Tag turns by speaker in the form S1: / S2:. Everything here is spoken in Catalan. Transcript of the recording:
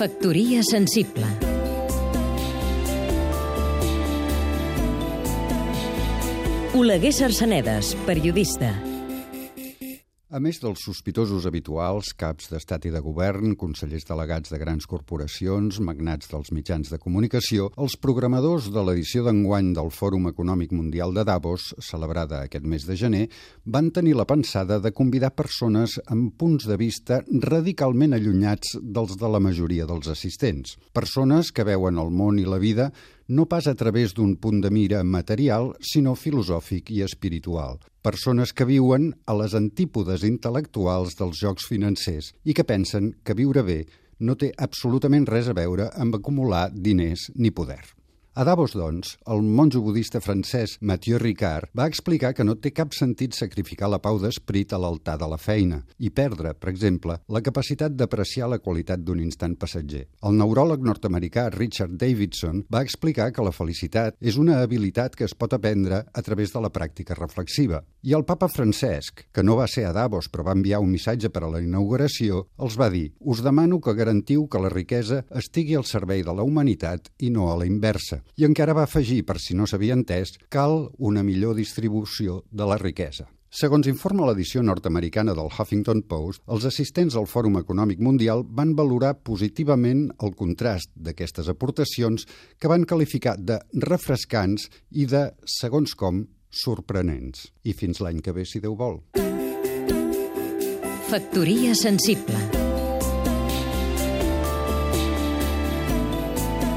S1: Factoria sensible. Oleguer Sarsenedes, periodista
S2: a més dels sospitosos habituals, caps d'estat i de govern, consellers delegats de grans corporacions, magnats dels mitjans de comunicació, els programadors de l'edició d'enguany del Fòrum Econòmic Mundial de Davos, celebrada aquest mes de gener, van tenir la pensada de convidar persones amb punts de vista radicalment allunyats dels de la majoria dels assistents. Persones que veuen el món i la vida no pas a través d'un punt de mira material, sinó filosòfic i espiritual. Persones que viuen a les antípodes intel·lectuals dels jocs financers i que pensen que viure bé no té absolutament res a veure amb acumular diners ni poder. A Davos, doncs, el monjo budista francès Mathieu Ricard va explicar que no té cap sentit sacrificar la pau d'esprit a l'altar de la feina i perdre, per exemple, la capacitat d'apreciar la qualitat d'un instant passatger. El neuròleg nord-americà Richard Davidson va explicar que la felicitat és una habilitat que es pot aprendre a través de la pràctica reflexiva. I el papa Francesc, que no va ser a Davos però va enviar un missatge per a la inauguració, els va dir «Us demano que garantiu que la riquesa estigui al servei de la humanitat i no a la inversa i encara va afegir, per si no s'havia entès, cal una millor distribució de la riquesa. Segons informa l'edició nord-americana del Huffington Post, els assistents al Fòrum Econòmic Mundial van valorar positivament el contrast d'aquestes aportacions que van qualificar de refrescants i de, segons com, sorprenents. I fins l'any que ve, si Déu vol.
S1: Factoria sensible